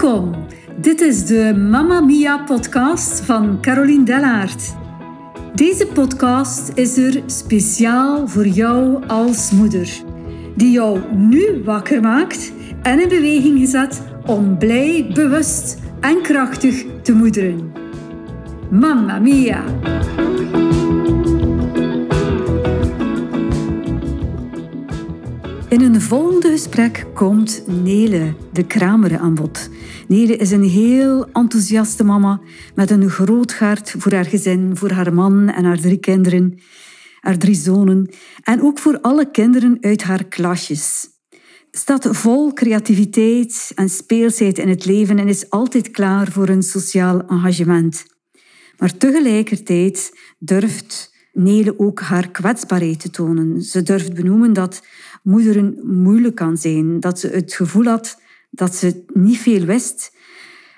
Welkom. Dit is de Mamma Mia podcast van Caroline Dellaert. Deze podcast is er speciaal voor jou als moeder, die jou nu wakker maakt en in beweging gezet om blij, bewust en krachtig te moederen. Mamma Mia! In een volgende gesprek komt Nele de Kramer aan bod. Nele is een heel enthousiaste mama met een groot hart voor haar gezin, voor haar man en haar drie kinderen, haar drie zonen en ook voor alle kinderen uit haar klasjes. Staat vol creativiteit en speelsheid in het leven en is altijd klaar voor een sociaal engagement. Maar tegelijkertijd durft Nele ook haar kwetsbaarheid te tonen. Ze durft benoemen dat moederen moeilijk kan zijn, dat ze het gevoel had dat ze niet veel wist.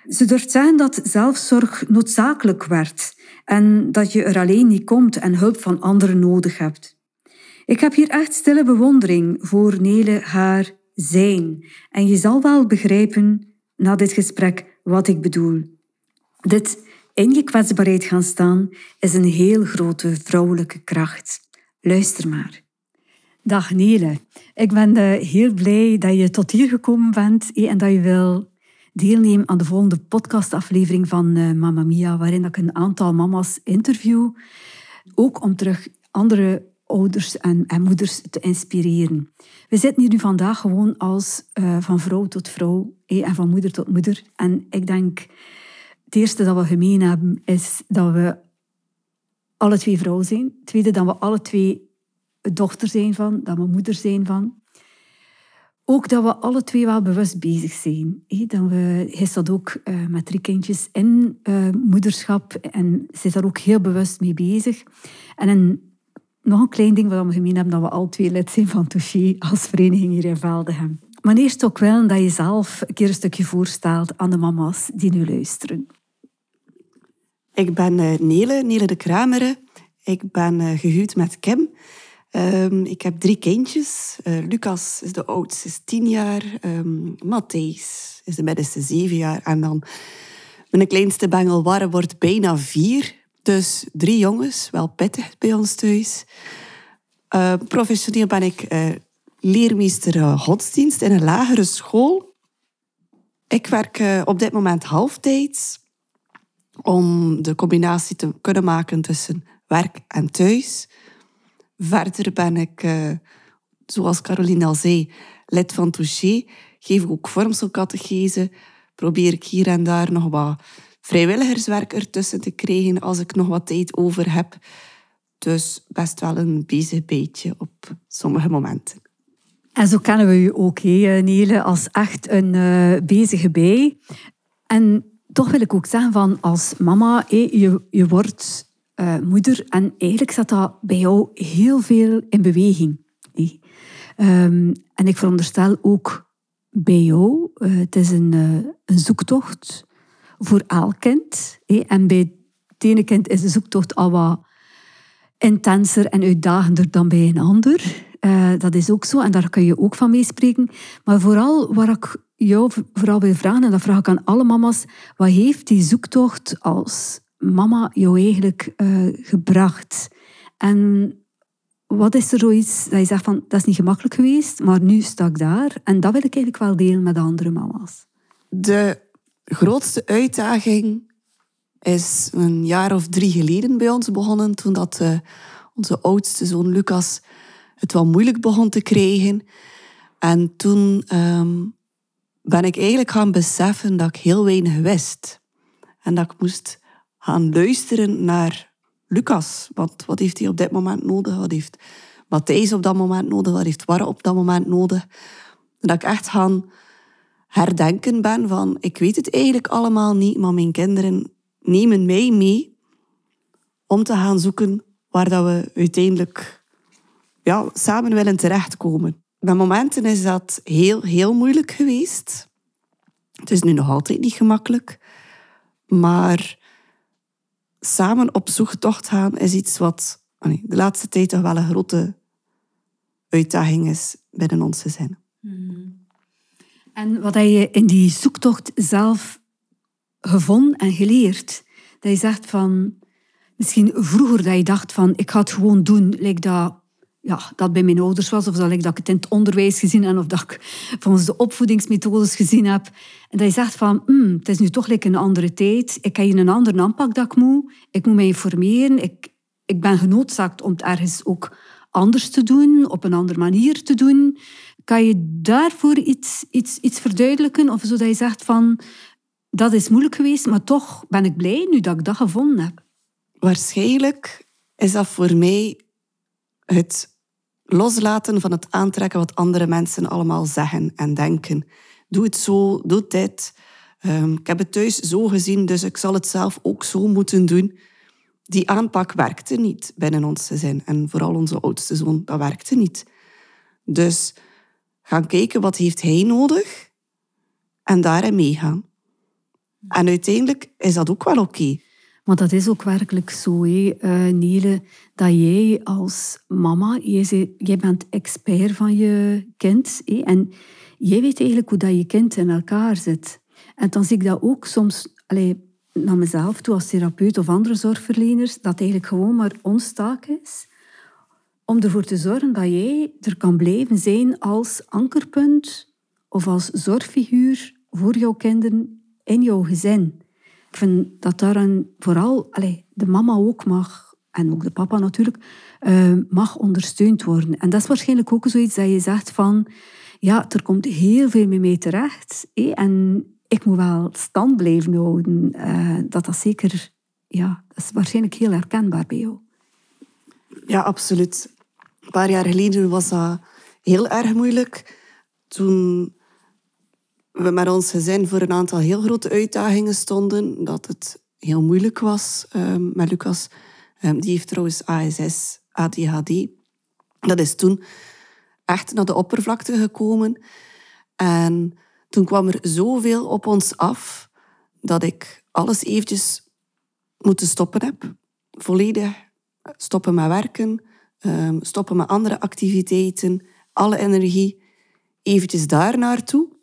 Ze durft zeggen dat zelfzorg noodzakelijk werd en dat je er alleen niet komt en hulp van anderen nodig hebt. Ik heb hier echt stille bewondering voor Nele haar zijn en je zal wel begrijpen na dit gesprek wat ik bedoel. Dit in je kwetsbaarheid gaan staan is een heel grote vrouwelijke kracht. Luister maar. Dag Nele, ik ben eh, heel blij dat je tot hier gekomen bent en dat je wil deelnemen aan de volgende podcastaflevering van uh, Mamma Mia, waarin ik een aantal mama's interview, ook om terug andere ouders en, en moeders te inspireren. We zitten hier nu vandaag gewoon als van vrouw tot vrouw en van moeder tot moeder. En ik denk het eerste dat we gemeen hebben is dat we alle twee vrouw zijn. Het tweede dat we alle twee dochter zijn van, dat we moeder zijn van. Ook dat we alle twee wel bewust bezig zijn. Dat we, hij staat ook uh, met drie kindjes in uh, moederschap en zit daar ook heel bewust mee bezig. En nog een klein ding wat we gemeen hebben, dat we alle twee lid zijn van Touché als vereniging hier in Veldegem. Maar eerst ook wel dat je zelf een keer een stukje voorstelt aan de mama's die nu luisteren. Ik ben uh, Nele, Nele de Kramere. Ik ben gehuwd met Kim. Um, ik heb drie kindjes. Uh, Lucas is de oudste, is tien jaar. Um, Matthijs is de middenste, zeven jaar. En dan mijn kleinste bengel Warre wordt bijna vier. Dus drie jongens, wel pittig bij ons thuis. Uh, professioneel ben ik leermeester godsdienst in een lagere school. Ik werk op dit moment halftijds om de combinatie te kunnen maken tussen werk en thuis. Verder ben ik, uh, zoals Caroline al zei, lid van Touché. Geef ik ook vormselcatechese. Probeer ik hier en daar nog wat vrijwilligerswerk ertussen te krijgen als ik nog wat tijd over heb. Dus best wel een bezig beetje op sommige momenten. En zo kennen we u ook, he, Nele, als echt een uh, bezige bij. En toch wil ik ook zeggen van als mama, je, je wordt uh, moeder en eigenlijk zat dat bij jou heel veel in beweging. Um, en ik veronderstel ook bij jou, uh, het is een, uh, een zoektocht voor elk kind. En bij het ene kind is de zoektocht al wat intenser en uitdagender dan bij een ander. dat is ook zo en daar kun je ook van meespreken. Maar vooral waar ik jou vooral wil vragen, en dat vraag ik aan alle mama's, wat heeft die zoektocht als mama jou eigenlijk uh, gebracht? En wat is er zoiets dat je zegt van, dat is niet gemakkelijk geweest, maar nu sta ik daar. En dat wil ik eigenlijk wel delen met andere mama's. De grootste uitdaging is een jaar of drie geleden bij ons begonnen, toen dat, uh, onze oudste zoon Lucas het wel moeilijk begon te krijgen. En toen um, ben ik eigenlijk gaan beseffen dat ik heel weinig wist. En dat ik moest gaan luisteren naar Lucas. Want wat heeft hij op dit moment nodig? Wat heeft Matthijs op dat moment nodig? Wat heeft Warre op dat moment nodig? Dat ik echt gaan herdenken ben van... Ik weet het eigenlijk allemaal niet, maar mijn kinderen nemen mij mee om te gaan zoeken waar dat we uiteindelijk ja, samen willen terechtkomen. Bij momenten is dat heel, heel moeilijk geweest. Het is nu nog altijd niet gemakkelijk. Maar samen op zoektocht gaan is iets wat de laatste tijd toch wel een grote uitdaging is binnen ons gezin. Hmm. En wat heb je in die zoektocht zelf gevonden en geleerd? Dat je zegt van, misschien vroeger dat je dacht van, ik ga het gewoon doen, like dat, ja, dat bij mijn ouders was, of dat, like dat ik het in het onderwijs gezien heb, of dat ik volgens de opvoedingsmethodes gezien heb. En dat je zegt van, hmm, het is nu toch like een andere tijd, ik heb hier een andere aanpak dat ik moet, ik moet mij informeren, ik, ik ben genoodzaakt om het ergens ook anders te doen, op een andere manier te doen. Kan je daarvoor iets, iets, iets verduidelijken? Of zodat je zegt van, dat is moeilijk geweest, maar toch ben ik blij nu dat ik dat gevonden heb. Waarschijnlijk is dat voor mij het loslaten van het aantrekken wat andere mensen allemaal zeggen en denken. Doe het zo, doe dit. Um, ik heb het thuis zo gezien, dus ik zal het zelf ook zo moeten doen. Die aanpak werkte niet binnen ons gezin. En vooral onze oudste zoon, dat werkte niet. Dus gaan kijken wat heeft hij nodig en daarin meegaan. En uiteindelijk is dat ook wel oké. Maar dat is ook werkelijk zo, hè, uh, Nele, dat jij als mama, jij, bent expert van je kind. En jij weet eigenlijk hoe dat je kind in elkaar zit. En dan zie ik dat ook soms allez, naar mezelf toe als therapeut of andere zorgverleners, dat eigenlijk gewoon maar ons taak is om ervoor te zorgen dat jij er kan blijven zijn als ankerpunt of als zorgfiguur voor jouw kinderen in jouw gezin. Ik vind dat daaraan vooral allez, de mama ook mag, en ook de papa natuurlijk, uh, mag ondersteund worden. En dat is waarschijnlijk ook zoiets dat je zegt van, ja, er komt heel veel mee mee terecht. en ik moet wel stand blijven houden. Uh, dat dat zeker, ja, dat is waarschijnlijk heel herkenbaar bij jou. Ja, absoluut. Een paar jaar geleden was dat heel erg moeilijk. Toen we met ons gezin voor een aantal heel grote uitdagingen stonden, dat het heel moeilijk was um, met Lucas. Um, die heeft trouwens ASS, ADHD. Dat is toen echt naar de oppervlakte gekomen. En toen kwam er zoveel op ons af dat ik alles eventjes moeten stoppen heb. Volledig stoppen met werken, ehm, stoppen met andere activiteiten, alle energie eventjes daar naartoe.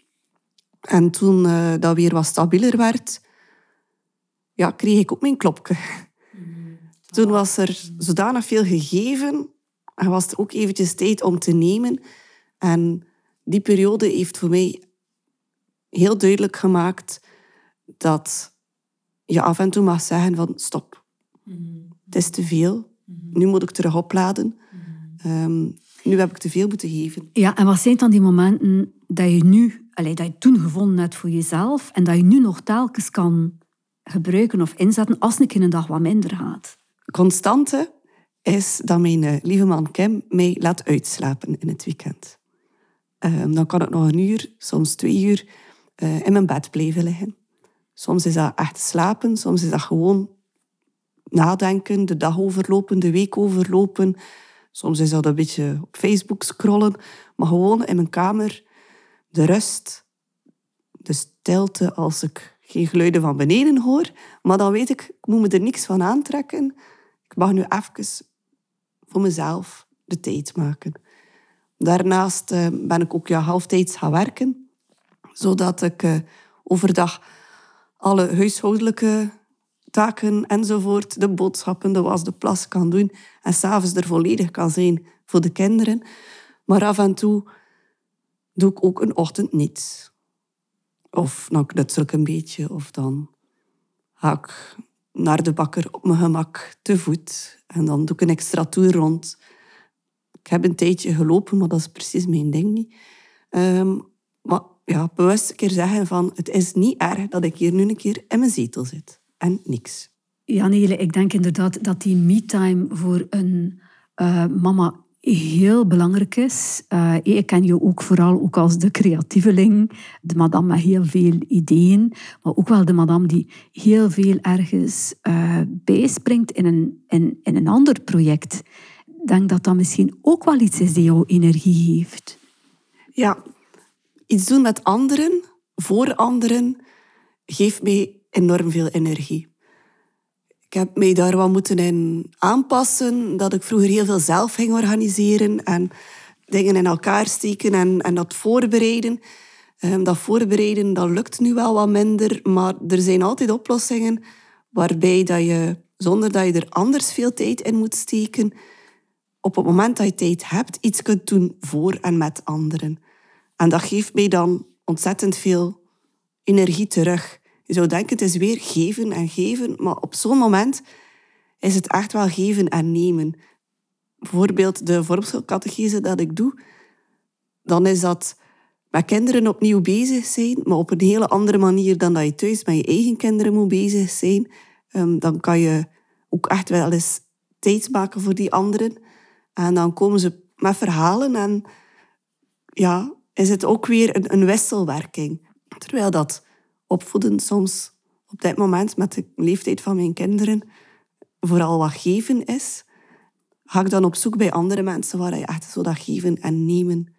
En toen uh, dat weer wat stabieler werd, ja, kreeg ik ook mijn klopje. Toen was er zodanig veel gegeven en was er ook eventjes tijd om te nemen. En die periode heeft voor mij heel duidelijk gemaakt dat je af en toe mag zeggen van stop. Het is te veel. Nu moet ik terug opladen. Ehm, nu heb ik te veel moeten geven. Ja, en wat zijn dan die momenten dat je nu, allez, dat je toen gevonden hebt voor jezelf en dat je nu nog telkens kan gebruiken of inzetten als het een dag wat minder gaat? Constante is dat mijn eh, lieve man Kim mij laat uitslapen in het weekend. Ehm, dan kan ik nog een uur, soms twee uur uh, in mijn bed blijven liggen. Soms is dat echt slapen, soms is dat gewoon nadenken, de dag overlopen, de week overlopen. Soms is dat een beetje op Facebook scrollen, maar gewoon in mijn kamer de rust, de stilte als ik geen geluiden van beneden hoor. Maar dan weet ik, ik moet me er niks van aantrekken. Ik mag nu even voor mezelf de tijd maken. Daarnaast uh, ben ik ook ja, halftijds gaan werken zodat ik uh, overdag alle huishoudelijke taken enzovoort, de boodschappen, de was, de plas kan doen en s'avonds er volledig kan zijn voor de kinderen. Maar af en toe doe ik ook een ochtend niets. Of dan knutsel ik een beetje, of dan ga ik naar de bakker op mijn gemak te voet. En dan doe ik een extra tour rond. Ik heb een tijdje gelopen, maar dat is precies mijn ding niet. Um, maar ja, bewust een keer zeggen van het is niet erg dat ik hier nu een keer in mijn zetel zit. En niks. Ja, ik denk inderdaad dat die me-time voor een uh, mama heel belangrijk is. Uh, ik ken je ook vooral ook als de creatieveling, de madame met heel veel ideeën, maar ook wel de madame die heel veel ergens uh, bijspringt in een, in, in een ander project. Ik denk dat dat misschien ook wel iets is die jouw energie geeft. Ja, iets doen met anderen, voor anderen, geeft mij enorm veel energie. Ik heb mij daar wat moeten in aanpassen, dat ik vroeger heel veel zelf ging organiseren en dingen in elkaar steken en, en dat voorbereiden. Ehm, dat voorbereiden, dat lukt nu wel wat minder, maar er zijn altijd oplossingen waarbij dat je, zonder dat je er anders veel tijd in moet steken, op het moment dat je tijd hebt, iets kunt doen voor en met anderen. En dat geeft mij dan ontzettend veel energie terug. Je zou denken, het is weer geven en geven, maar op zo'n moment is het echt wel geven en nemen. Bijvoorbeeld de vormschoolcatechese dat ik doe, dan is dat met kinderen opnieuw bezig zijn, maar op een hele andere manier dan dat je thuis met je eigen kinderen moet bezig zijn. Ehm, dan kan je ook echt wel eens tijd maken voor die anderen. En dan komen ze met verhalen en ja, is het ook weer een, een wisselwerking. Terwijl dat opvoeden soms op dit moment met de leeftijd van mijn kinderen vooral wat geven is, ga ik dan op zoek bij andere mensen waar je echt zo dat geven en nemen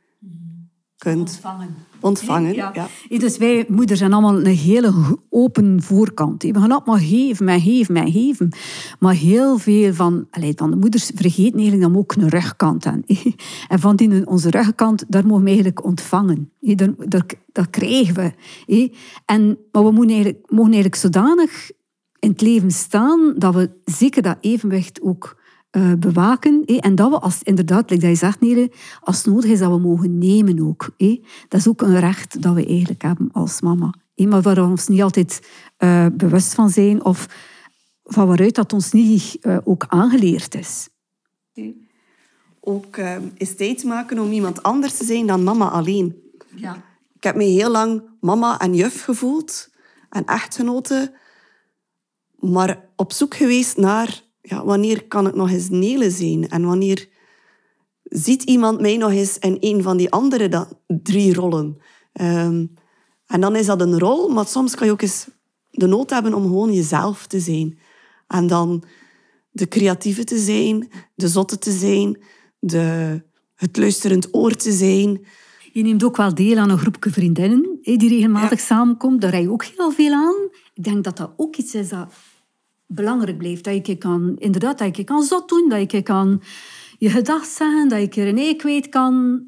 kunt ontvangen. ontvangen. Ja. Ja. Dus wij moeders zijn allemaal een hele open voorkant. We gaan allemaal geven, maar geven, maar geven. Maar heel veel van, van de moeders vergeten eigenlijk dat we ook een rugkant aan. En van die onze rugkant, daar mogen we eigenlijk ontvangen. Dat, dat, dat krijgen we. En, maar we moeten eigenlijk, mogen eigenlijk zodanig in het leven staan dat we zeker dat evenwicht ook uh, bewaken. En dat we als, inderdaad, like dat je zegt, Nele, als het nodig is, dat we mogen nemen ook. Dat is ook een recht dat we eigenlijk hebben als mama. Hé. Maar waar we ons niet altijd uh, bewust van zijn of van waaruit dat ons niet uh, ook aangeleerd is. Ook is tijd maken om iemand anders te zijn dan mama alleen. Ja. Ik heb me heel lang mama en juf gevoeld en echtgenote, maar op zoek geweest naar ja, wanneer kan ik nog eens Nele zijn? En wanneer ziet iemand mij nog eens in een van die andere dan, drie rollen? Um, en dan is dat een rol, maar soms kan je ook eens de nood hebben om gewoon jezelf te zijn. En dan de creatieve te zijn, de zotte te zijn, de, het luisterend oor te zijn. Je neemt ook wel deel aan een groepje vriendinnen die regelmatig ja. samenkomt. Daar rij je ook heel veel aan. Ik denk dat dat ook iets is dat belangrijk blijft. Dat je kan, inderdaad, dat je kan zot doen, dat je kan je gedacht zeggen, dat je er een ei kwijt kan.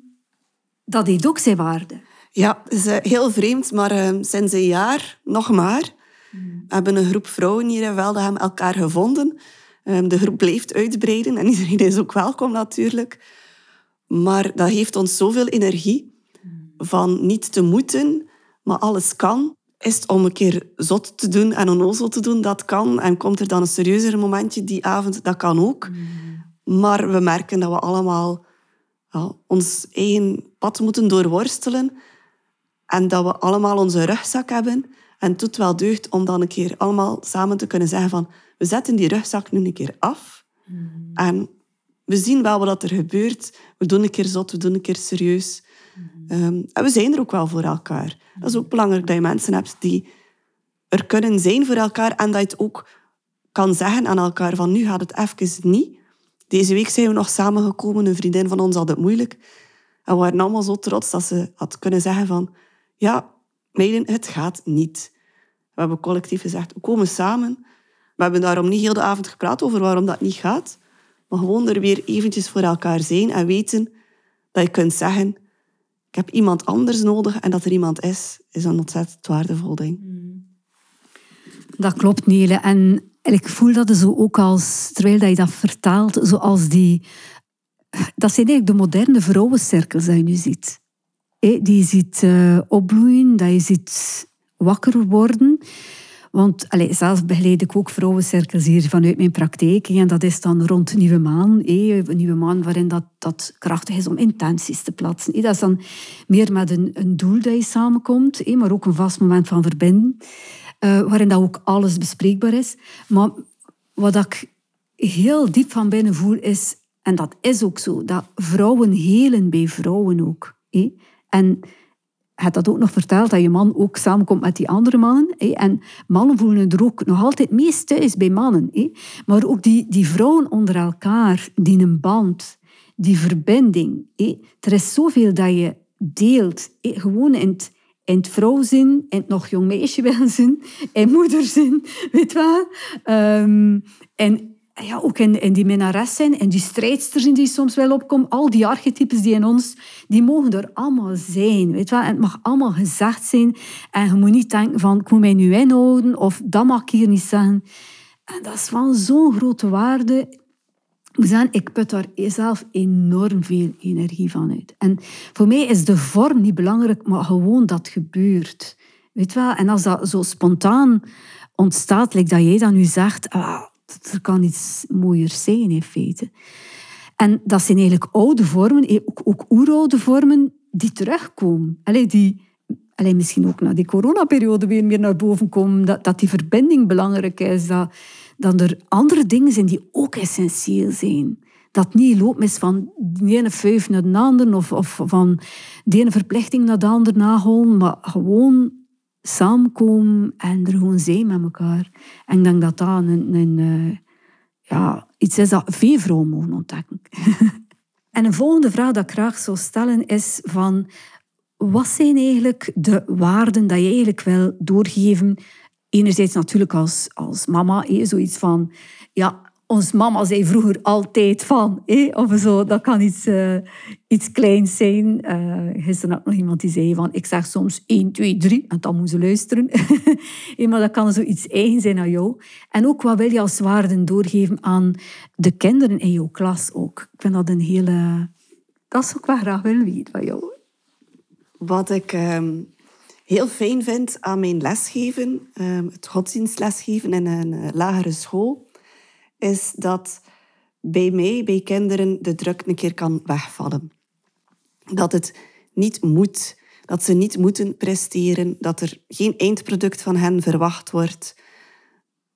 Dat heeft ook zijn waarde. Ja, het is uh, heel vreemd, maar uh, sinds een jaar, nog maar, hmm. hebben een groep vrouwen hier in Veldegem elkaar gevonden. Um, de groep blijft uitbreiden en iedereen is ook welkom natuurlijk. Maar dat geeft ons zoveel energie van niet te moeten, maar alles kan is het om een keer zot te doen en onnozel te doen, dat kan. En komt er dan een serieuzer momentje die avond, dat kan ook. Mm. Maar we merken dat we allemaal ja, ons eigen pad moeten doorworstelen. En dat we allemaal onze rugzak hebben. En het doet wel deugd om dan een keer allemaal samen te kunnen zeggen van... We zetten die rugzak nu een keer af. Mm. En we zien wel wat er gebeurt. We doen een keer zot, we doen een keer serieus. Um, en we zijn er ook wel voor elkaar. Dat is ook belangrijk dat je mensen hebt die er kunnen zijn voor elkaar en dat je het ook kan zeggen aan elkaar van nu gaat het even niet. Deze week zijn we nog samengekomen, een vriendin van ons had het moeilijk. En we waren allemaal zo trots dat ze had kunnen zeggen van ja, meiden, het gaat niet. We hebben collectief gezegd, we komen samen. We hebben daarom niet heel de avond gepraat over waarom dat niet gaat. Maar gewoon er weer eventjes voor elkaar zijn en weten dat je kunt zeggen ik heb iemand anders nodig en dat er iemand is, is een ontzettend waardevol ding. Dat klopt, Nele. En ik voel dat zo ook als, terwijl je dat vertaalt, zoals die... Dat zijn eigenlijk de moderne vrouwencirkels die je nu ziet. Die je ziet uh, opbloeien, dat je ziet wakker worden. Want zelf begeleid ik ook vrouwencirkels hier vanuit mijn praktijk. En dat is dan rond Nieuwe Maan. Een Nieuwe Maan waarin dat, dat krachtig is om intenties te plaatsen. Dat is dan meer met een, doel dat je samenkomt, maar ook een vast moment van verbinden. Uh, waarin dat ook alles bespreekbaar is. Maar wat ik heel diep van binnen voel is, en dat is ook zo, dat vrouwen helen bij vrouwen ook. En had dat ook nog verteld, dat je man ook samenkomt met die andere mannen. En mannen voelen er ook nog altijd meest thuis bij mannen. Maar ook die, die vrouwen onder elkaar, die een band, die verbinding. Er is zoveel dat je deelt. Gewoon in het, in het vrouwzin, in het nog jong meisje willen in moederzin, weet wel. Um, en ja, ook in, in die minnares zijn, en die strijdsters die soms wel opkomen, al die archetypes die in ons, die mogen er allemaal zijn. Weet wel? En het mag allemaal gezegd zijn. En je moet niet denken van, ik moet mij nu inhouden, of dat mag ik hier niet zeggen. En dat is van zo'n grote waarde. Ik zeggen, ik put daar zelf enorm veel energie van uit. En voor mij is de vorm niet belangrijk, maar gewoon dat gebeurt. Weet wel? En als dat zo spontaan ontstaat, like dat jij dan nu zegt, ah, er kan iets mooier zijn in feite. En dat zijn eigenlijk oude vormen, eh, ook, ook oeroude vormen, die terugkomen. Allee, die allee, misschien ook na die coronaperiode weer meer naar boven komen. Dat, dat die verbinding belangrijk is. Dat, dat er andere dingen zijn die ook essentieel zijn. Dat niet loopt is van de ene vijf naar de andere of, of van de ene verplichting naar de andere naholen, maar gewoon samenkomen en er gewoon zijn met elkaar. En ik denk dat dat een, eh, ja, iets is dat veel vrouwen mogen ontdekken. en een volgende vraag dat ik graag zou stellen is van... Wat zijn eigenlijk de waarden dat je eigenlijk wil doorgeven? Enerzijds natuurlijk als, als mama, zoiets van... Ja, ons mama zei vroeger altijd van, of zo, dat kan iets, uh, iets kleins zijn. Uh, gisteren had nog iemand die zei van, ik zeg soms 1, 2, 3, en dan moeten ze luisteren. maar dat kan zoiets eigen zijn aan jou. En ook wat wil je als waarden doorgeven aan de kinderen in jouw klas ook. Ik vind dat een hele... Dat is ook wat graag wil weten van jou. Wat ik um, heel fijn vind aan mijn lesgeven, um, het godsdienstlesgeven in een uh, lagere school is dat bij mij, bij kinderen, de druk een keer kan wegvallen. Dat het niet moet, dat ze niet moeten presteren, dat er geen eindproduct van hen verwacht wordt.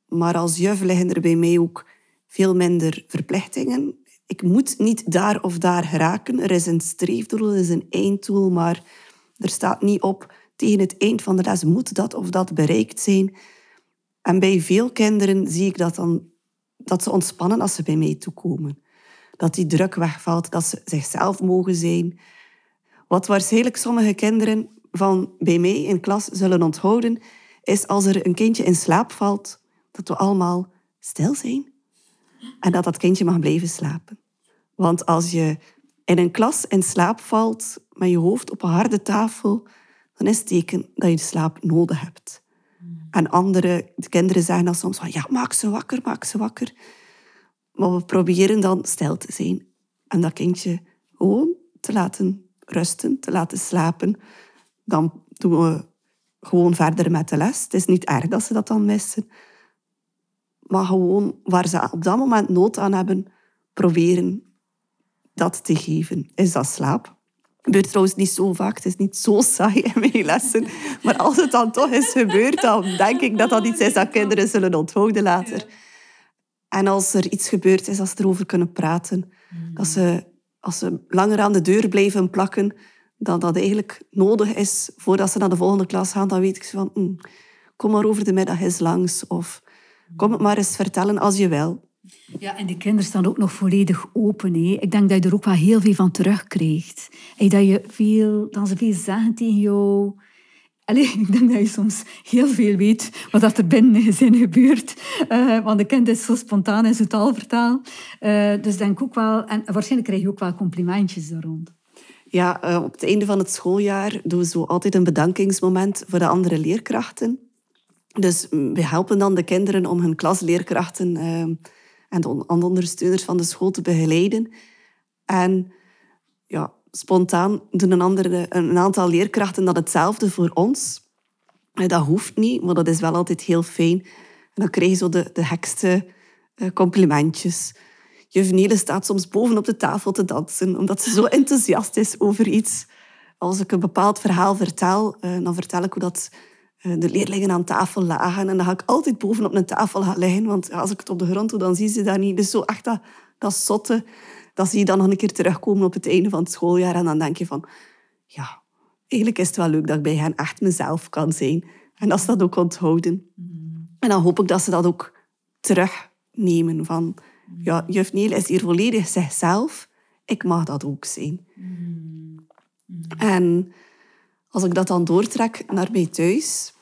Maar als juf liggen er bij mij ook veel minder verplichtingen. Ik moet niet daar of daar geraken. Er is een streefdoel, er is een einddoel, maar er staat niet op tegen het eind van de les moet dat of dat bereikt zijn. En bij veel kinderen zie ik dat dan dat ze ontspannen als ze bij mij toekomen. Dat die druk wegvalt, dat ze zichzelf mogen zijn. Wat waarschijnlijk sommige kinderen van bij mij in klas zullen onthouden, is als er een kindje in slaap valt, dat we allemaal stil zijn en dat dat kindje mag blijven slapen. Want als je in een klas in slaap valt met je hoofd op een harde tafel, dan is het teken dat je slaap nodig hebt. En andere de kinderen zeggen dan soms van, ja, maak ze wakker, maak ze wakker. Maar we proberen dan stil te zijn. En dat kindje gewoon te laten rusten, te laten slapen. Dan doen we gewoon verder met de les. Het is niet erg dat ze dat dan missen. Maar gewoon waar ze op dat moment nood aan hebben, proberen dat te geven. Is dat slaap? Gebeurt trouwens niet zo vaak. Het is niet zo saai in mijn lessen. Maar als het dan toch is gebeurd, dan denk ik dat dat iets is dat kinderen zullen onthouden later. En als er iets gebeurd is, als ze erover kunnen praten, dat ze, als ze langer aan de deur blijven plakken, dan dat eigenlijk nodig is voordat ze naar de volgende klas gaan, dan weet ik van, hm, kom maar over de middag eens langs. Of kom het maar eens vertellen als je wil. Ja, en de kinderen staan ook nog volledig open. Hè. Ik denk dat je er ook wel heel veel van terugkrijgt. En dat, je veel, dat ze veel zeggen tegen jou. Allee, ik denk dat je soms heel veel weet wat er binnen een gezin gebeurt. Uh, want de kind is zo spontaan in zijn taalvertaal. Uh, dus denk ook wel... En waarschijnlijk krijg je ook wel complimentjes er rond. Ja, uh, op het einde van het schooljaar doen we zo altijd een bedankingsmoment voor de andere leerkrachten. Dus we helpen dan de kinderen om hun klasleerkrachten en de ondersteuners van de school te begeleiden. En ja, spontaan doen een, andere, een aantal leerkrachten dat hetzelfde voor ons. Dat hoeft niet, maar dat is wel altijd heel fijn. En dan krijg je zo de, de hekste eh, complimentjes. Juf Nele staat soms boven op de tafel te dansen, omdat ze zo enthousiast is over iets. Als ik een bepaald verhaal vertel, eh, dan vertel ik hoe dat eh, de leerlingen aan tafel lagen. En dan ga ik altijd bovenop een tafel gaan liggen. Want als ik het op de grond doe, dan zien ze dat niet. Dus zo echt dat, dat zotte, dat zie je dan nog een keer terugkomen op het einde van het schooljaar. En dan denk je van, ja, eigenlijk is het wel leuk dat ik bij hen echt mezelf kan zijn. En dat ze dat ook onthouden. Mm. En dan hoop ik dat ze dat ook terugnemen. Van, ja, juf Neel is hier volledig zichzelf. Ik mag dat ook zijn. Mm. En als ik dat dan doortrek naar mij thuis,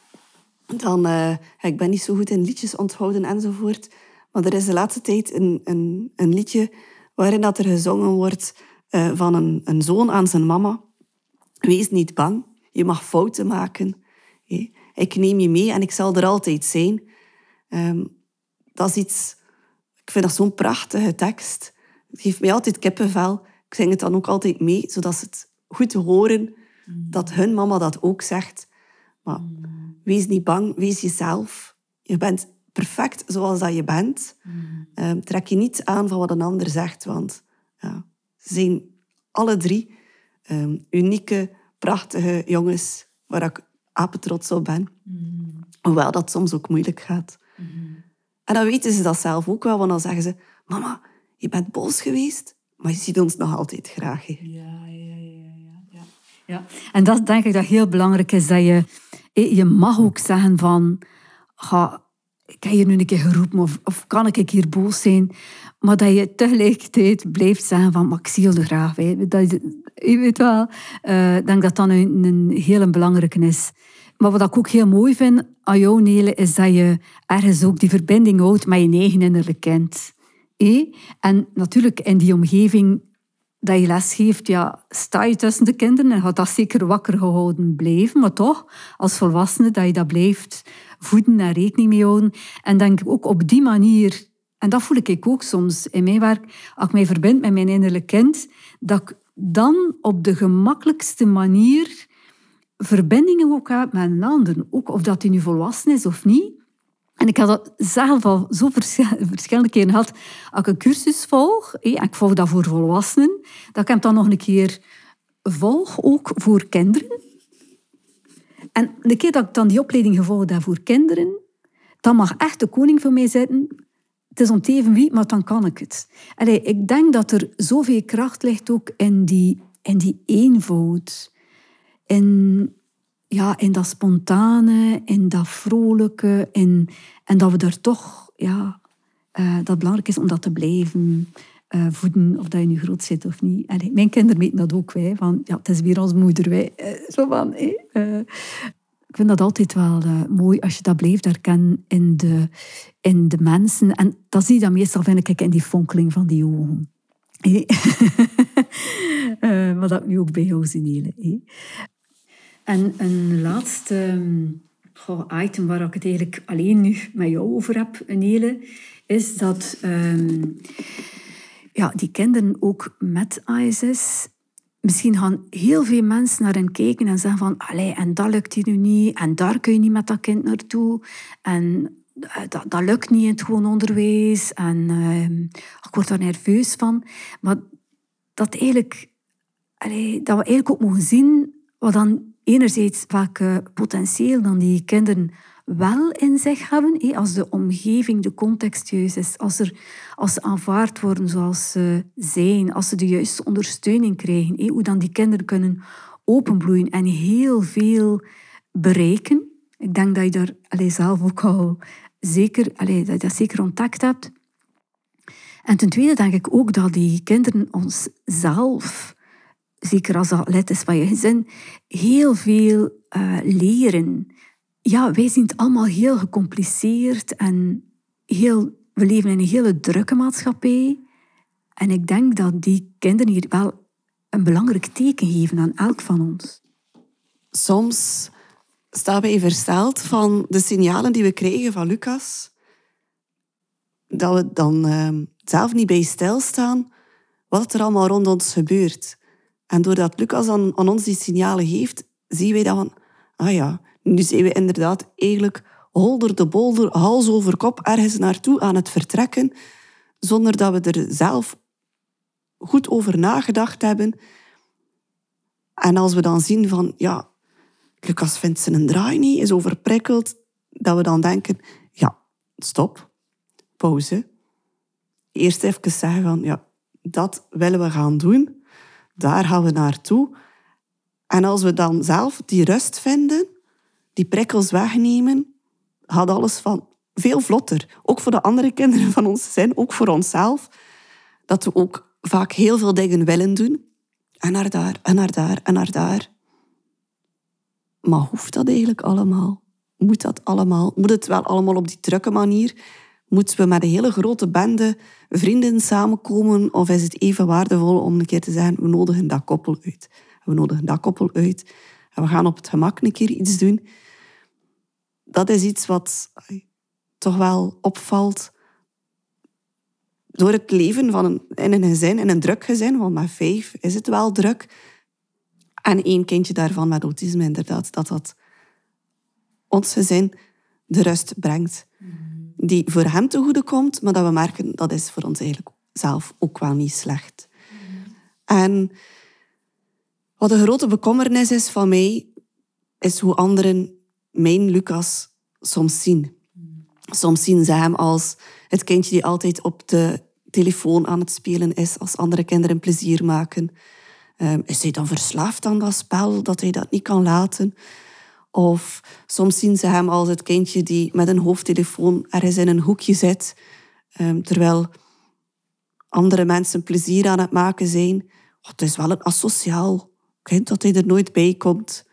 dan... Uh, ik ben niet zo goed in liedjes onthouden enzovoort. Maar er is de laatste tijd een, een, een liedje waarin dat er gezongen wordt uh, van een, een zoon aan zijn mama. Wees niet bang, je mag fouten maken. Ik neem je mee en ik zal er altijd zijn. Um, dat is iets... Ik vind dat zo'n prachtige tekst. Het geeft mij altijd kippenvel. Ik zing het dan ook altijd mee, zodat ze het goed horen dat hun mama dat ook zegt. Maar wees niet bang, wees jezelf. Je bent perfect zoals dat je bent. Um, trek je niet aan van wat een ander zegt, want ja, ze zijn alle drie um, unieke, prachtige jongens waar ik apetrots op ben. Hoewel dat soms ook moeilijk gaat. En dan weten ze dat zelf ook wel, want dan zeggen ze... Mama, je bent boos geweest, maar je ziet ons nog altijd graag. Ja, ja, ja, ja, ja. ja. En dat denk ik dat heel belangrijk is, dat je... Je mag ook zeggen van... Ga, ik heb nu een keer geroepen, of, of kan ik hier boos zijn? Maar dat je tegelijkertijd blijft zeggen van, maar ik zie je graag. Hè. Dat, je weet wel, uh, ik denk dat dat een, een heel belangrijke is. Maar wat ik ook heel mooi vind aan jou, Nele, is dat je ergens ook die verbinding houdt met je eigen innerlijk kind. En natuurlijk in die omgeving dat je lesgeeft, ja, sta je tussen de kinderen en gaat dat zeker wakker gehouden blijven. Maar toch, als volwassene, dat je dat blijft voeden en rekening mee houden. En denk ook op die manier, en dat voel ik ook soms in mijn werk, als ik mij verbind met mijn innerlijk kind, dat ik dan op de gemakkelijkste manier verbindingen ook heb met een ander. Ook of dat hij nu volwassen is of niet. En ik had dat zelf al zo verschillende keren gehad. Als ik een cursus volg, en ik volg dat voor volwassenen, dat ik hem dan nog een keer volg, ook voor kinderen. En de keer dat ik dan die opleiding gevolgd heb voor kinderen, dan mag echt de koning voor mij zitten. Het is om wie, maar dan kan ik het. Allee, ik denk dat er zoveel kracht ligt ook in die, in die eenvoud. In, ja, in dat spontane, in dat vrolijke. In, en dat we er toch, ja, uh, dat belangrijk is om dat te blijven uh, voeden, of dat je nu groot zit of niet. Mijn kinderen weten dat ook, wij, van, ja, het is weer ons moeder. Wij, uh, zo van, ik vind dat altijd wel mooi als je dat blijft herkennen in de, in de mensen. En dat zie je dan meestal, vind ik, in die fonkeling van die ogen. maar dat nu ook bij jou zien. En een laatste item waar ik het eigenlijk alleen nu met jou over heb, Nele, is dat um, ja, die kinderen ook met ISS misschien gaan heel veel mensen naar hen kijken en zeggen van allee, en dat lukt hier nu niet en daar kun je niet met dat kind naartoe en eh, dat, dat lukt niet in het gewoon onderwijs en uh, ik word daar nerveus van. Maar dat, eigenlijk, dat we eigenlijk ook mogen zien wat dan enerzijds welke potentieel dan die kinderen wel in zich hebben, als de omgeving, de context juist is, als, er, als ze aanvaard worden zoals ze zijn, als ze de juiste ondersteuning krijgen, hoe dan die kinderen kunnen openbloeien en heel veel bereiken. Ik denk dat je daar allez, zelf ook al zeker, allez, dat je zeker ontdekt hebt. En ten tweede denk ik ook dat die kinderen ons zelf zeker als lid is van je gezin, heel veel uh, leren. Ja, wij zien het allemaal heel gecompliceerd en heel, we leven in een hele drukke maatschappij. En ik denk dat die kinderen hier wel een belangrijk teken geven aan elk van ons. Soms staan wij versteld van de signalen die we krijgen van Lucas. Dat we dan uh, zelf niet bij stilstaan wat er allemaal rond ons gebeurt. En doordat Lucas aan, aan, ons die signalen geeft, zien wij dat van, ah ja, nu zijn we inderdaad eigenlijk holder de bolder, hals over kop, ergens naartoe aan het vertrekken, zonder dat we er zelf goed over nagedacht hebben. En als we dan zien van, ja, Lucas vindt zijn draai niet, is overprikkeld, dat we dan denken, ja, stop, pauze. Eerst even zeggen van, ja, dat willen we gaan doen. Daar gaan we naartoe. En als we dan zelf die rust vinden, die prikkels wegnemen, gaat alles van veel vlotter. Ook voor de andere kinderen van ons zijn, ook voor onszelf. Dat we ook vaak heel veel dingen willen doen. En naar daar, en naar daar, en naar daar. Maar hoeft dat eigenlijk allemaal? Moet dat allemaal? Moet het wel allemaal op die drukke manier? Moeten we met een hele grote bende vrienden samenkomen of is het even waardevol om een keer te zeggen we nodigen dat koppel uit. We nodigen dat koppel uit en we gaan op het gemak een keer iets doen. Dat is iets wat toch wel opvalt door het leven van een, in een gezin, in een druk gezin, want met vijf is het wel druk. En één kindje daarvan met autisme, inderdaad, dat dat ons gezin de rust brengt. Die voor hem te goede komt, maar dat we merken dat is voor ons eigenlijk zelf ook wel niet slecht. En wat de grote bekommernis is van mij, is hoe anderen mijn Lucas soms zien. Soms zien ze hem als het kindje die altijd op de telefoon aan het spelen is als andere kinderen plezier maken. Um, is hij dan verslaafd aan dat spel, dat hij dat niet kan laten? Of soms zien ze hem als het kindje die met een hoofdtelefoon ergens in een hoekje zit, um, terwijl andere mensen plezier aan het maken zijn. Oh, het is wel een asociaal kind dat hij er nooit bij komt.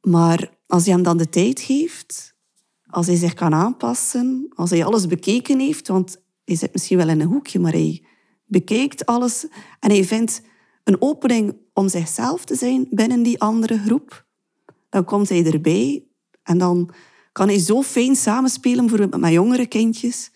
Maar als je hem dan de tijd geeft als hij zich kan aanpassen, als hij alles bekeken heeft, want hij zit misschien wel in een hoekje, maar hij bekijkt alles en hij vindt een opening om zichzelf te zijn binnen die andere groep, dan komt hij erbij en dan kan hij zo fijn samenspelen bijvoorbeeld met jongere kindjes.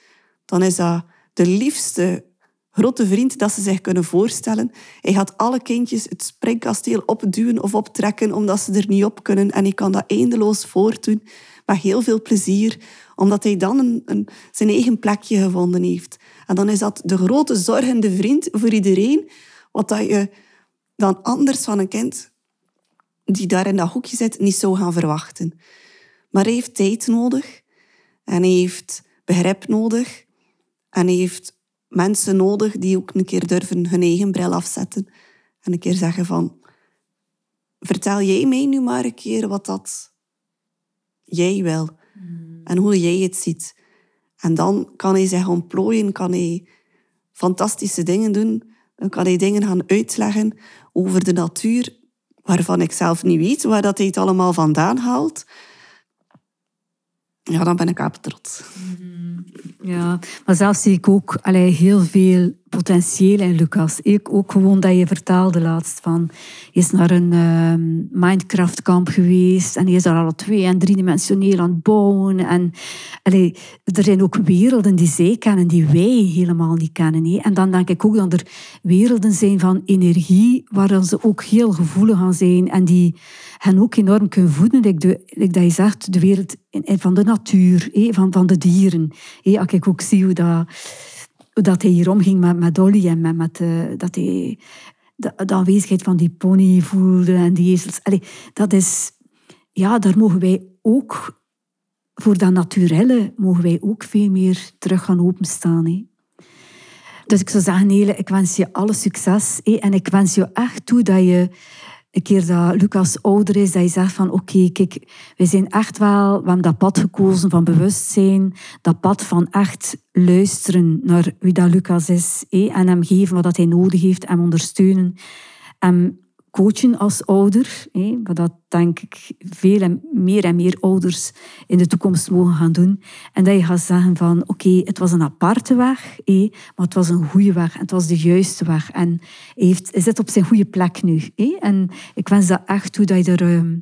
Dan is dat de liefste grote vriend dat ze zich kunnen voorstellen. Hij gaat alle kindjes het springkasteel opduwen of optrekken omdat ze er niet op kunnen. En hij kan dat eindeloos voortdoen met heel veel plezier, omdat hij dan een, een, zijn eigen plekje gevonden heeft. En dan is dat de grote zorgende vriend voor iedereen, wat dat je dan anders van een kind die daar in dat hoekje zit niet zou gaan verwachten. Maar hij heeft tijd nodig en hij heeft begrip nodig en hij heeft mensen nodig die ook een keer durven hun eigen bril afzetten en een keer zeggen van vertel jij mij nu maar een keer wat dat jij wil en hoe jij het ziet. En dan kan hij zich ontplooien, kan hij fantastische dingen doen. Dan kan hij dingen gaan uitleggen over de natuur, waarvan ik zelf niet weet waar dat hij het allemaal vandaan haalt. Ja, dan ben ik op trots. Ja, maar zelf zie ik ook allee, heel veel potentieel in Lucas. Ik ook gewoon dat je vertaalde laatst van... Je is naar een uh, Minecraft-kamp geweest en je is daar al twee- en driedimensioneel aan het bouwen. En allee, er zijn ook werelden die zij kennen, die wij helemaal niet kennen. Hè. En dan denk ik ook dat er werelden zijn van energie, waar ze ook heel gevoelig aan zijn en die hen ook enorm kunnen voeden. Ik, dat je zegt, de wereld van de natuur, van, van de dieren. Als ik ook zie hoe dat hij hier omging met, met Dolly en met, met uh, dat hij de, aanwezigheid van die pony voelde en die ezels. Dat is, ja, daar mogen wij ook, voor dat naturelle, mogen wij ook veel meer terug gaan openstaan. Dus ik zou zeggen, Nele, ik wens je alle succes. En ik wens je echt toe dat je een keer dat Lucas ouder is, dat je zegt van oké, kijk, we zijn echt wel, we hebben dat pad gekozen van bewustzijn, dat pad van echt luisteren naar wie dat Lucas is en hem geven wat hij nodig heeft, hem ondersteunen. En coachen als ouder, wat dat denk ik veel en meer en meer ouders in de toekomst mogen gaan doen. En dat je gaat zeggen van oké, het was een aparte weg, maar het was een goede weg en het was de juiste weg. En hij, heeft, hij zit op zijn goede plek nu. En ik wens dat echt toe dat je er... Ehm,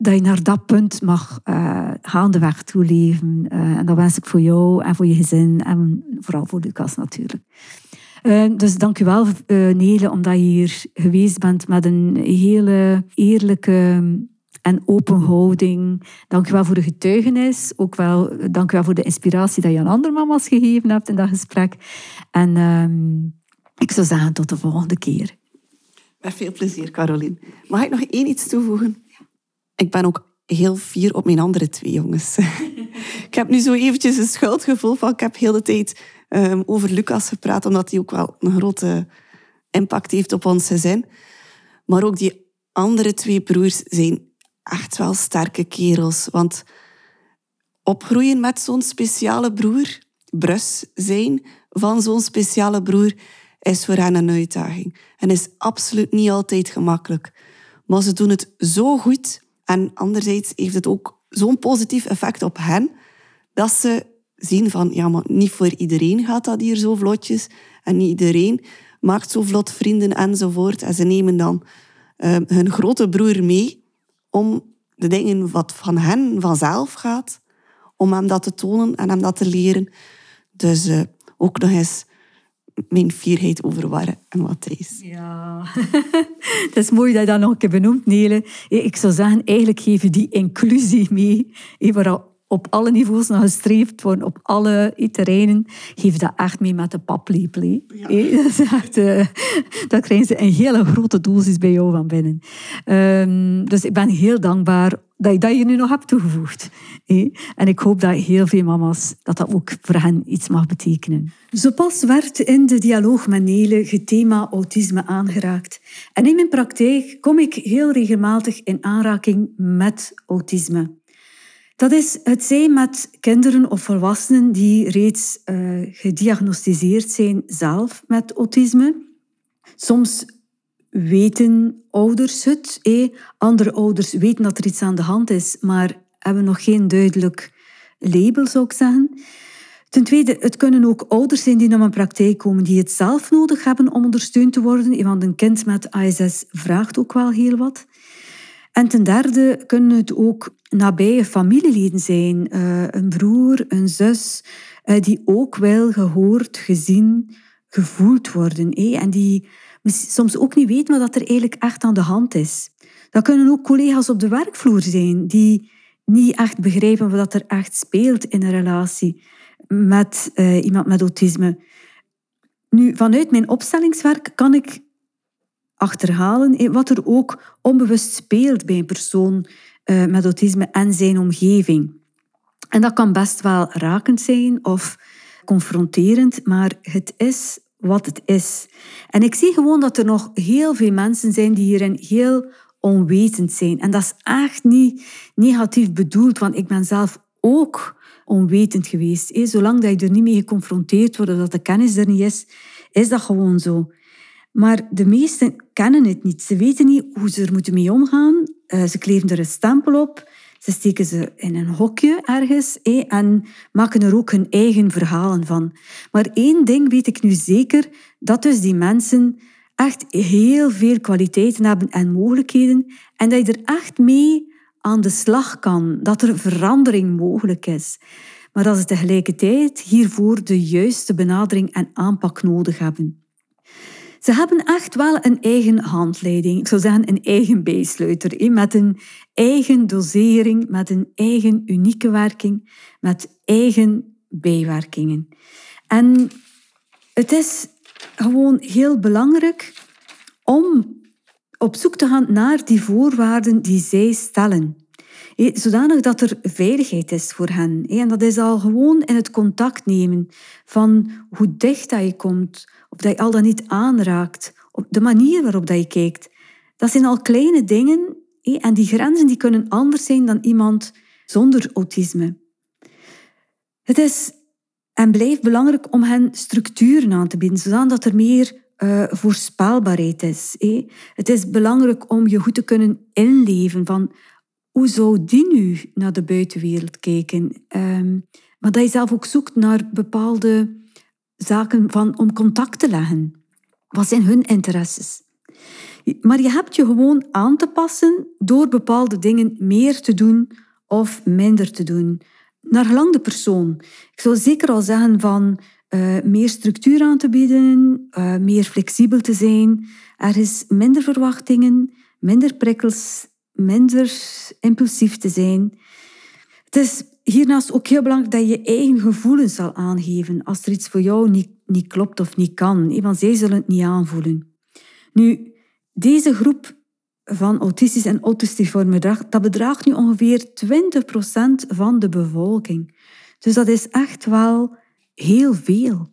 dat je naar dat punt mag uh, gaandeweg toeleven. Uh, en dat wens ik voor jou en voor je gezin en vooral voor Lucas natuurlijk. Uh, dus dank u wel, uh, Nele, omdat je hier geweest bent met een hele eerlijke en open houding. Dank u wel voor de getuigenis. Ook wel dank u wel voor de inspiratie dat je aan andere mama's gegeven hebt in dat gesprek. En uh, ik zou zeggen, tot de volgende keer. Met veel plezier, Caroline. Mag ik nog één iets toevoegen? Ik ben ook heel fier op mijn andere twee jongens. ik heb nu zo eventjes een schuldgevoel van ik heb heel de tijd um, over Lucas gepraat, omdat hij ook wel een grote impact heeft op ons gezin. Maar ook die andere twee broers zijn echt wel sterke kerels. Want opgroeien met zo'n speciale broer, brus zijn van zo'n speciale broer, is voor hen een uitdaging. En is absoluut niet altijd gemakkelijk. Maar ze doen het zo goed. En anderzijds heeft het ook zo'n positief effect op hen, dat ze zien van, ja, maar niet voor iedereen gaat dat hier zo vlotjes. En niet iedereen maakt zo vlot vrienden enzovoort. En ze nemen dan uh, hun grote broer mee om de dingen wat van hen vanzelf gaat, om hem dat te tonen en hem dat te leren. Dus uh, ook nog eens mijn fierheid overwarren en wat. Ja, het is mooi dat je dat nog een keer benoemt, Nele. Ik zou zeggen, eigenlijk geven die inclusie mee, waar op alle niveaus naar gestreefd wordt, op alle terreinen, geef dat echt mee met de paplepel. Ja. Dat, uh, dat krijgen ze een hele grote dosis bij jou van binnen. Um, dus ik ben heel dankbaar dat je dat je nu nog hebt toegevoegd. En ik hoop dat heel veel mama's, dat dat ook voor hen iets mag betekenen. Zo pas werd in de dialoog met Nele het thema autisme aangeraakt. En in mijn praktijk kom ik heel regelmatig in aanraking met autisme. Dat is het zijn met kinderen of volwassenen die reeds uh, gediagnosticeerd zijn zelf met autisme. Soms weten ouders het. Eh? Andere ouders weten dat er iets aan de hand is, maar hebben nog geen duidelijk label, zou ik zeggen. Ten tweede, het kunnen ook ouders zijn die naar mijn praktijk komen die het zelf nodig hebben om ondersteund te worden, want een kind met ASS vraagt ook wel heel wat. En ten derde kunnen het ook nabije familieleden zijn, uh, een broer, een zus, uh, die ook wel gehoord, gezien, gevoeld worden. Eh? En die soms ook niet weten wat er eigenlijk echt aan de hand is. Dat kunnen ook collega's op de werkvloer zijn die niet echt begrijpen wat er echt speelt in een relatie met uh, iemand met autisme. Nu, vanuit mijn opstellingswerk kan ik achterhalen wat er ook onbewust speelt bij een persoon uh, met autisme en zijn omgeving. En dat kan best wel rakend zijn of confronterend, maar het is wat het is. En ik zie gewoon dat er nog heel veel mensen zijn die hierin heel onwetend zijn. En dat is echt niet negatief bedoeld, want ik ben zelf ook onwetend geweest. Zolang dat je er niet mee geconfronteerd wordt, dat de kennis er niet is, is dat gewoon zo. Maar de meesten kennen het niet. Ze weten niet hoe ze er moeten mee omgaan. Uh, ze kleven er een stempel op. Ze steken ze in een hokje ergens en maken er ook hun eigen verhalen van. Maar één ding weet ik nu zeker, dat dus die mensen echt heel veel kwaliteiten hebben en mogelijkheden en dat je er echt mee aan de slag kan, dat er verandering mogelijk is. Maar dat ze tegelijkertijd hiervoor de juiste benadering en aanpak nodig hebben. Ze hebben echt wel een eigen handleiding, ik zou zeggen een eigen bijsluiter, met een eigen dosering, met een eigen unieke werking, met eigen bijwerkingen. En het is gewoon heel belangrijk om op zoek te gaan naar die voorwaarden die zij stellen. Zodanig dat er veiligheid is voor hen. En dat is al gewoon in het contact nemen van hoe dicht dat je komt, dat je al dan niet aanraakt, op de manier waarop dat je kijkt. Dat zijn al kleine dingen en die grenzen die kunnen anders zijn dan iemand zonder autisme. Het is en blijft belangrijk om hen structuren aan te bieden, zodat er meer uh, voorspelbaarheid is. Het is belangrijk om je goed te kunnen inleven van hoe zou die nu naar de buitenwereld kijken. Um, maar dat je zelf ook zoekt naar bepaalde zaken van, om contact te leggen. Wat zijn hun interesses? Maar je hebt je gewoon aan te passen door bepaalde dingen meer te doen of minder te doen. Naar gelang de persoon. Ik zou zeker al zeggen van uh, meer structuur aan te bieden, uh, meer flexibel te zijn. Er is minder verwachtingen, minder prikkels, minder impulsief te zijn. Het is hiernaast ook heel belangrijk dat je je eigen gevoelens zal aangeven als er iets voor jou niet, niet klopt of niet kan, want zij zullen het niet aanvoelen. Nu, deze groep van autistisch en autistiforme gedrag, dat bedraagt nu ongeveer 20% van de bevolking. Dus dat is echt wel heel veel.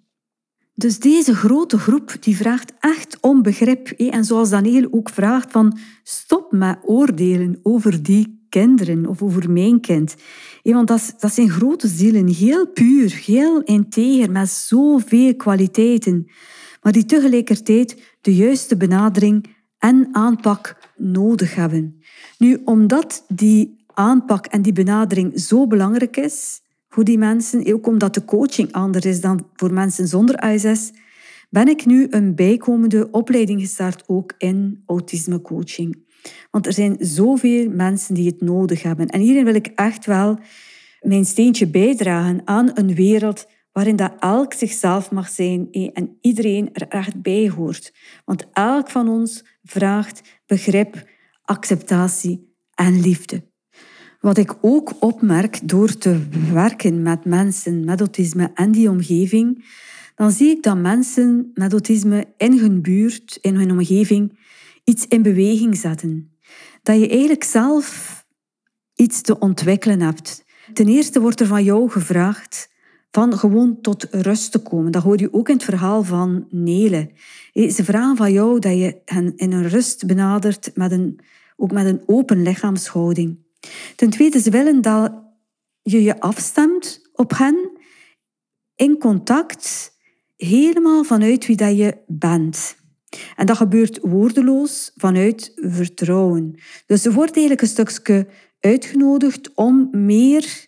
Dus deze grote groep die vraagt echt om begrip. En zoals Daniel ook vraagt van stop met oordelen over die kinderen of over mijn kind. Want dat, zijn grote zielen, heel puur, heel integer, met zoveel kwaliteiten. Maar die tegelijkertijd de juiste benadering en aanpak nodig hebben. Nu, omdat die aanpak en die benadering zo belangrijk is, voor die mensen, ook omdat de coaching anders is dan voor mensen zonder ASS, ben ik nu een bijkomende opleiding gestart ook in autismecoaching. Want er zijn zoveel mensen die het nodig hebben. En hierin wil ik echt wel mijn steentje bijdragen aan een wereld waarin dat elk zichzelf mag zijn en iedereen er echt bij hoort. Want elk van ons vraagt begrip, acceptatie en liefde. Wat ik ook opmerk door te werken met mensen met autisme en die omgeving, dan zie ik dat mensen met autisme in hun buurt, in hun omgeving, iets in beweging zetten. Dat je eigenlijk zelf iets te ontwikkelen hebt. Ten eerste wordt er van jou gevraagd van gewoon tot rust te komen. Dat hoor je ook in het verhaal van Nele. Ze vragen van jou dat je hen in een rust benadert, met een, ook met een open lichaamshouding. Ten tweede, ze willen dat je je afstemt op hen, in contact, helemaal vanuit wie dat je bent. En dat gebeurt woordeloos vanuit vertrouwen. Dus ze wordt eigenlijk een stukje uitgenodigd om meer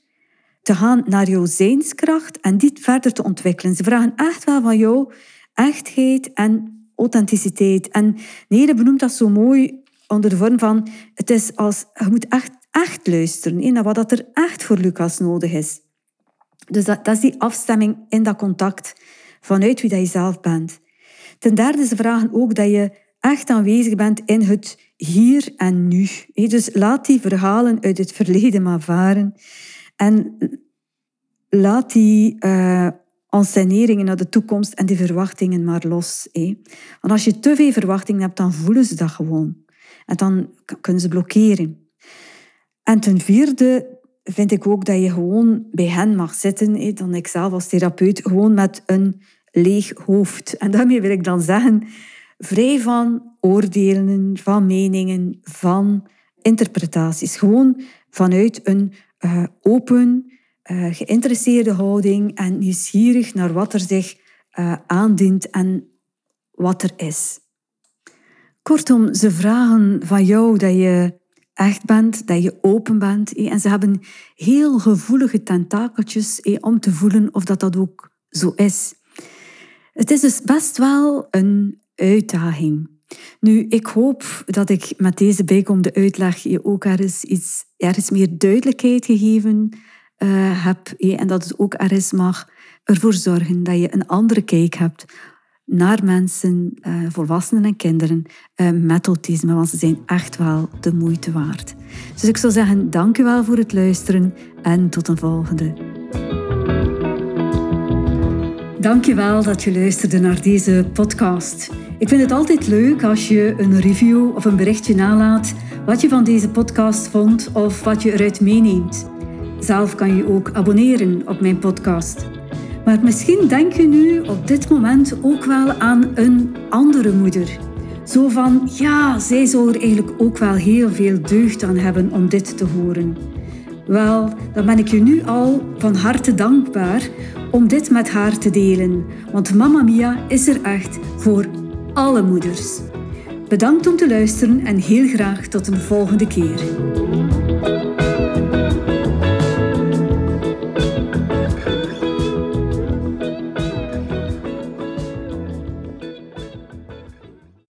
te gaan naar jouw zijnskracht en dit verder te ontwikkelen. Ze vragen echt wel van jou echtheid en authenticiteit. En Nede benoemt dat zo mooi onder de vorm van het is als je moet echt, echt luisteren naar wat er echt voor Lucas nodig is. Dus dat, dat is die afstemming in dat contact vanuit wie dat je zelf bent. Ten derde, ze vragen ook dat je echt aanwezig bent in het hier en nu. Dus laat die verhalen uit het verleden maar varen. En laat die uh, naar de toekomst en die verwachtingen maar los. Want als je te veel verwachtingen hebt, dan voelen ze dat gewoon. En dan kunnen ze blokkeren. En ten vierde vind ik ook dat je gewoon bij hen mag zitten, dan ik zelf als therapeut, gewoon met een leeg hoofd. En daarmee wil ik dan zeggen, vrij van oordelen, van meningen, van interpretaties. Gewoon vanuit een uh, open, uh, geïnteresseerde houding en nieuwsgierig naar wat er zich uh, aandient en wat er is. Kortom, ze vragen van jou dat je echt bent, dat je open bent. En ze hebben heel gevoelige tentakeltjes om te voelen of dat, dat ook zo is. Het is dus best wel een uitdaging. Nu, ik hoop dat ik met deze bijkomende uitleg je ook ergens, iets, ergens meer duidelijkheid gegeven uh, heb. En dat het ook ergens mag ervoor zorgen dat je een andere kijk hebt naar mensen, uh, volwassenen en kinderen met autisme, want ze zijn echt wel de moeite waard. Dus ik zou zeggen, dank u wel voor het luisteren en tot een volgende. Dank je wel dat je luisterde naar deze podcast. Ik vind het altijd leuk als je een review of een berichtje nalaat wat je van deze podcast vond of wat je eruit meeneemt. Zelf kan je ook abonneren op mijn podcast. Maar misschien denk je nu op dit moment ook wel aan een andere moeder. Zo van, ja, zij zou er eigenlijk ook wel heel veel deugd aan hebben om dit te horen. Wel, dan ben ik je nu al van harte dankbaar om dit met haar te delen. Want Mamma Mia is er echt voor alle moeders. Bedankt om te luisteren en heel graag tot een volgende keer.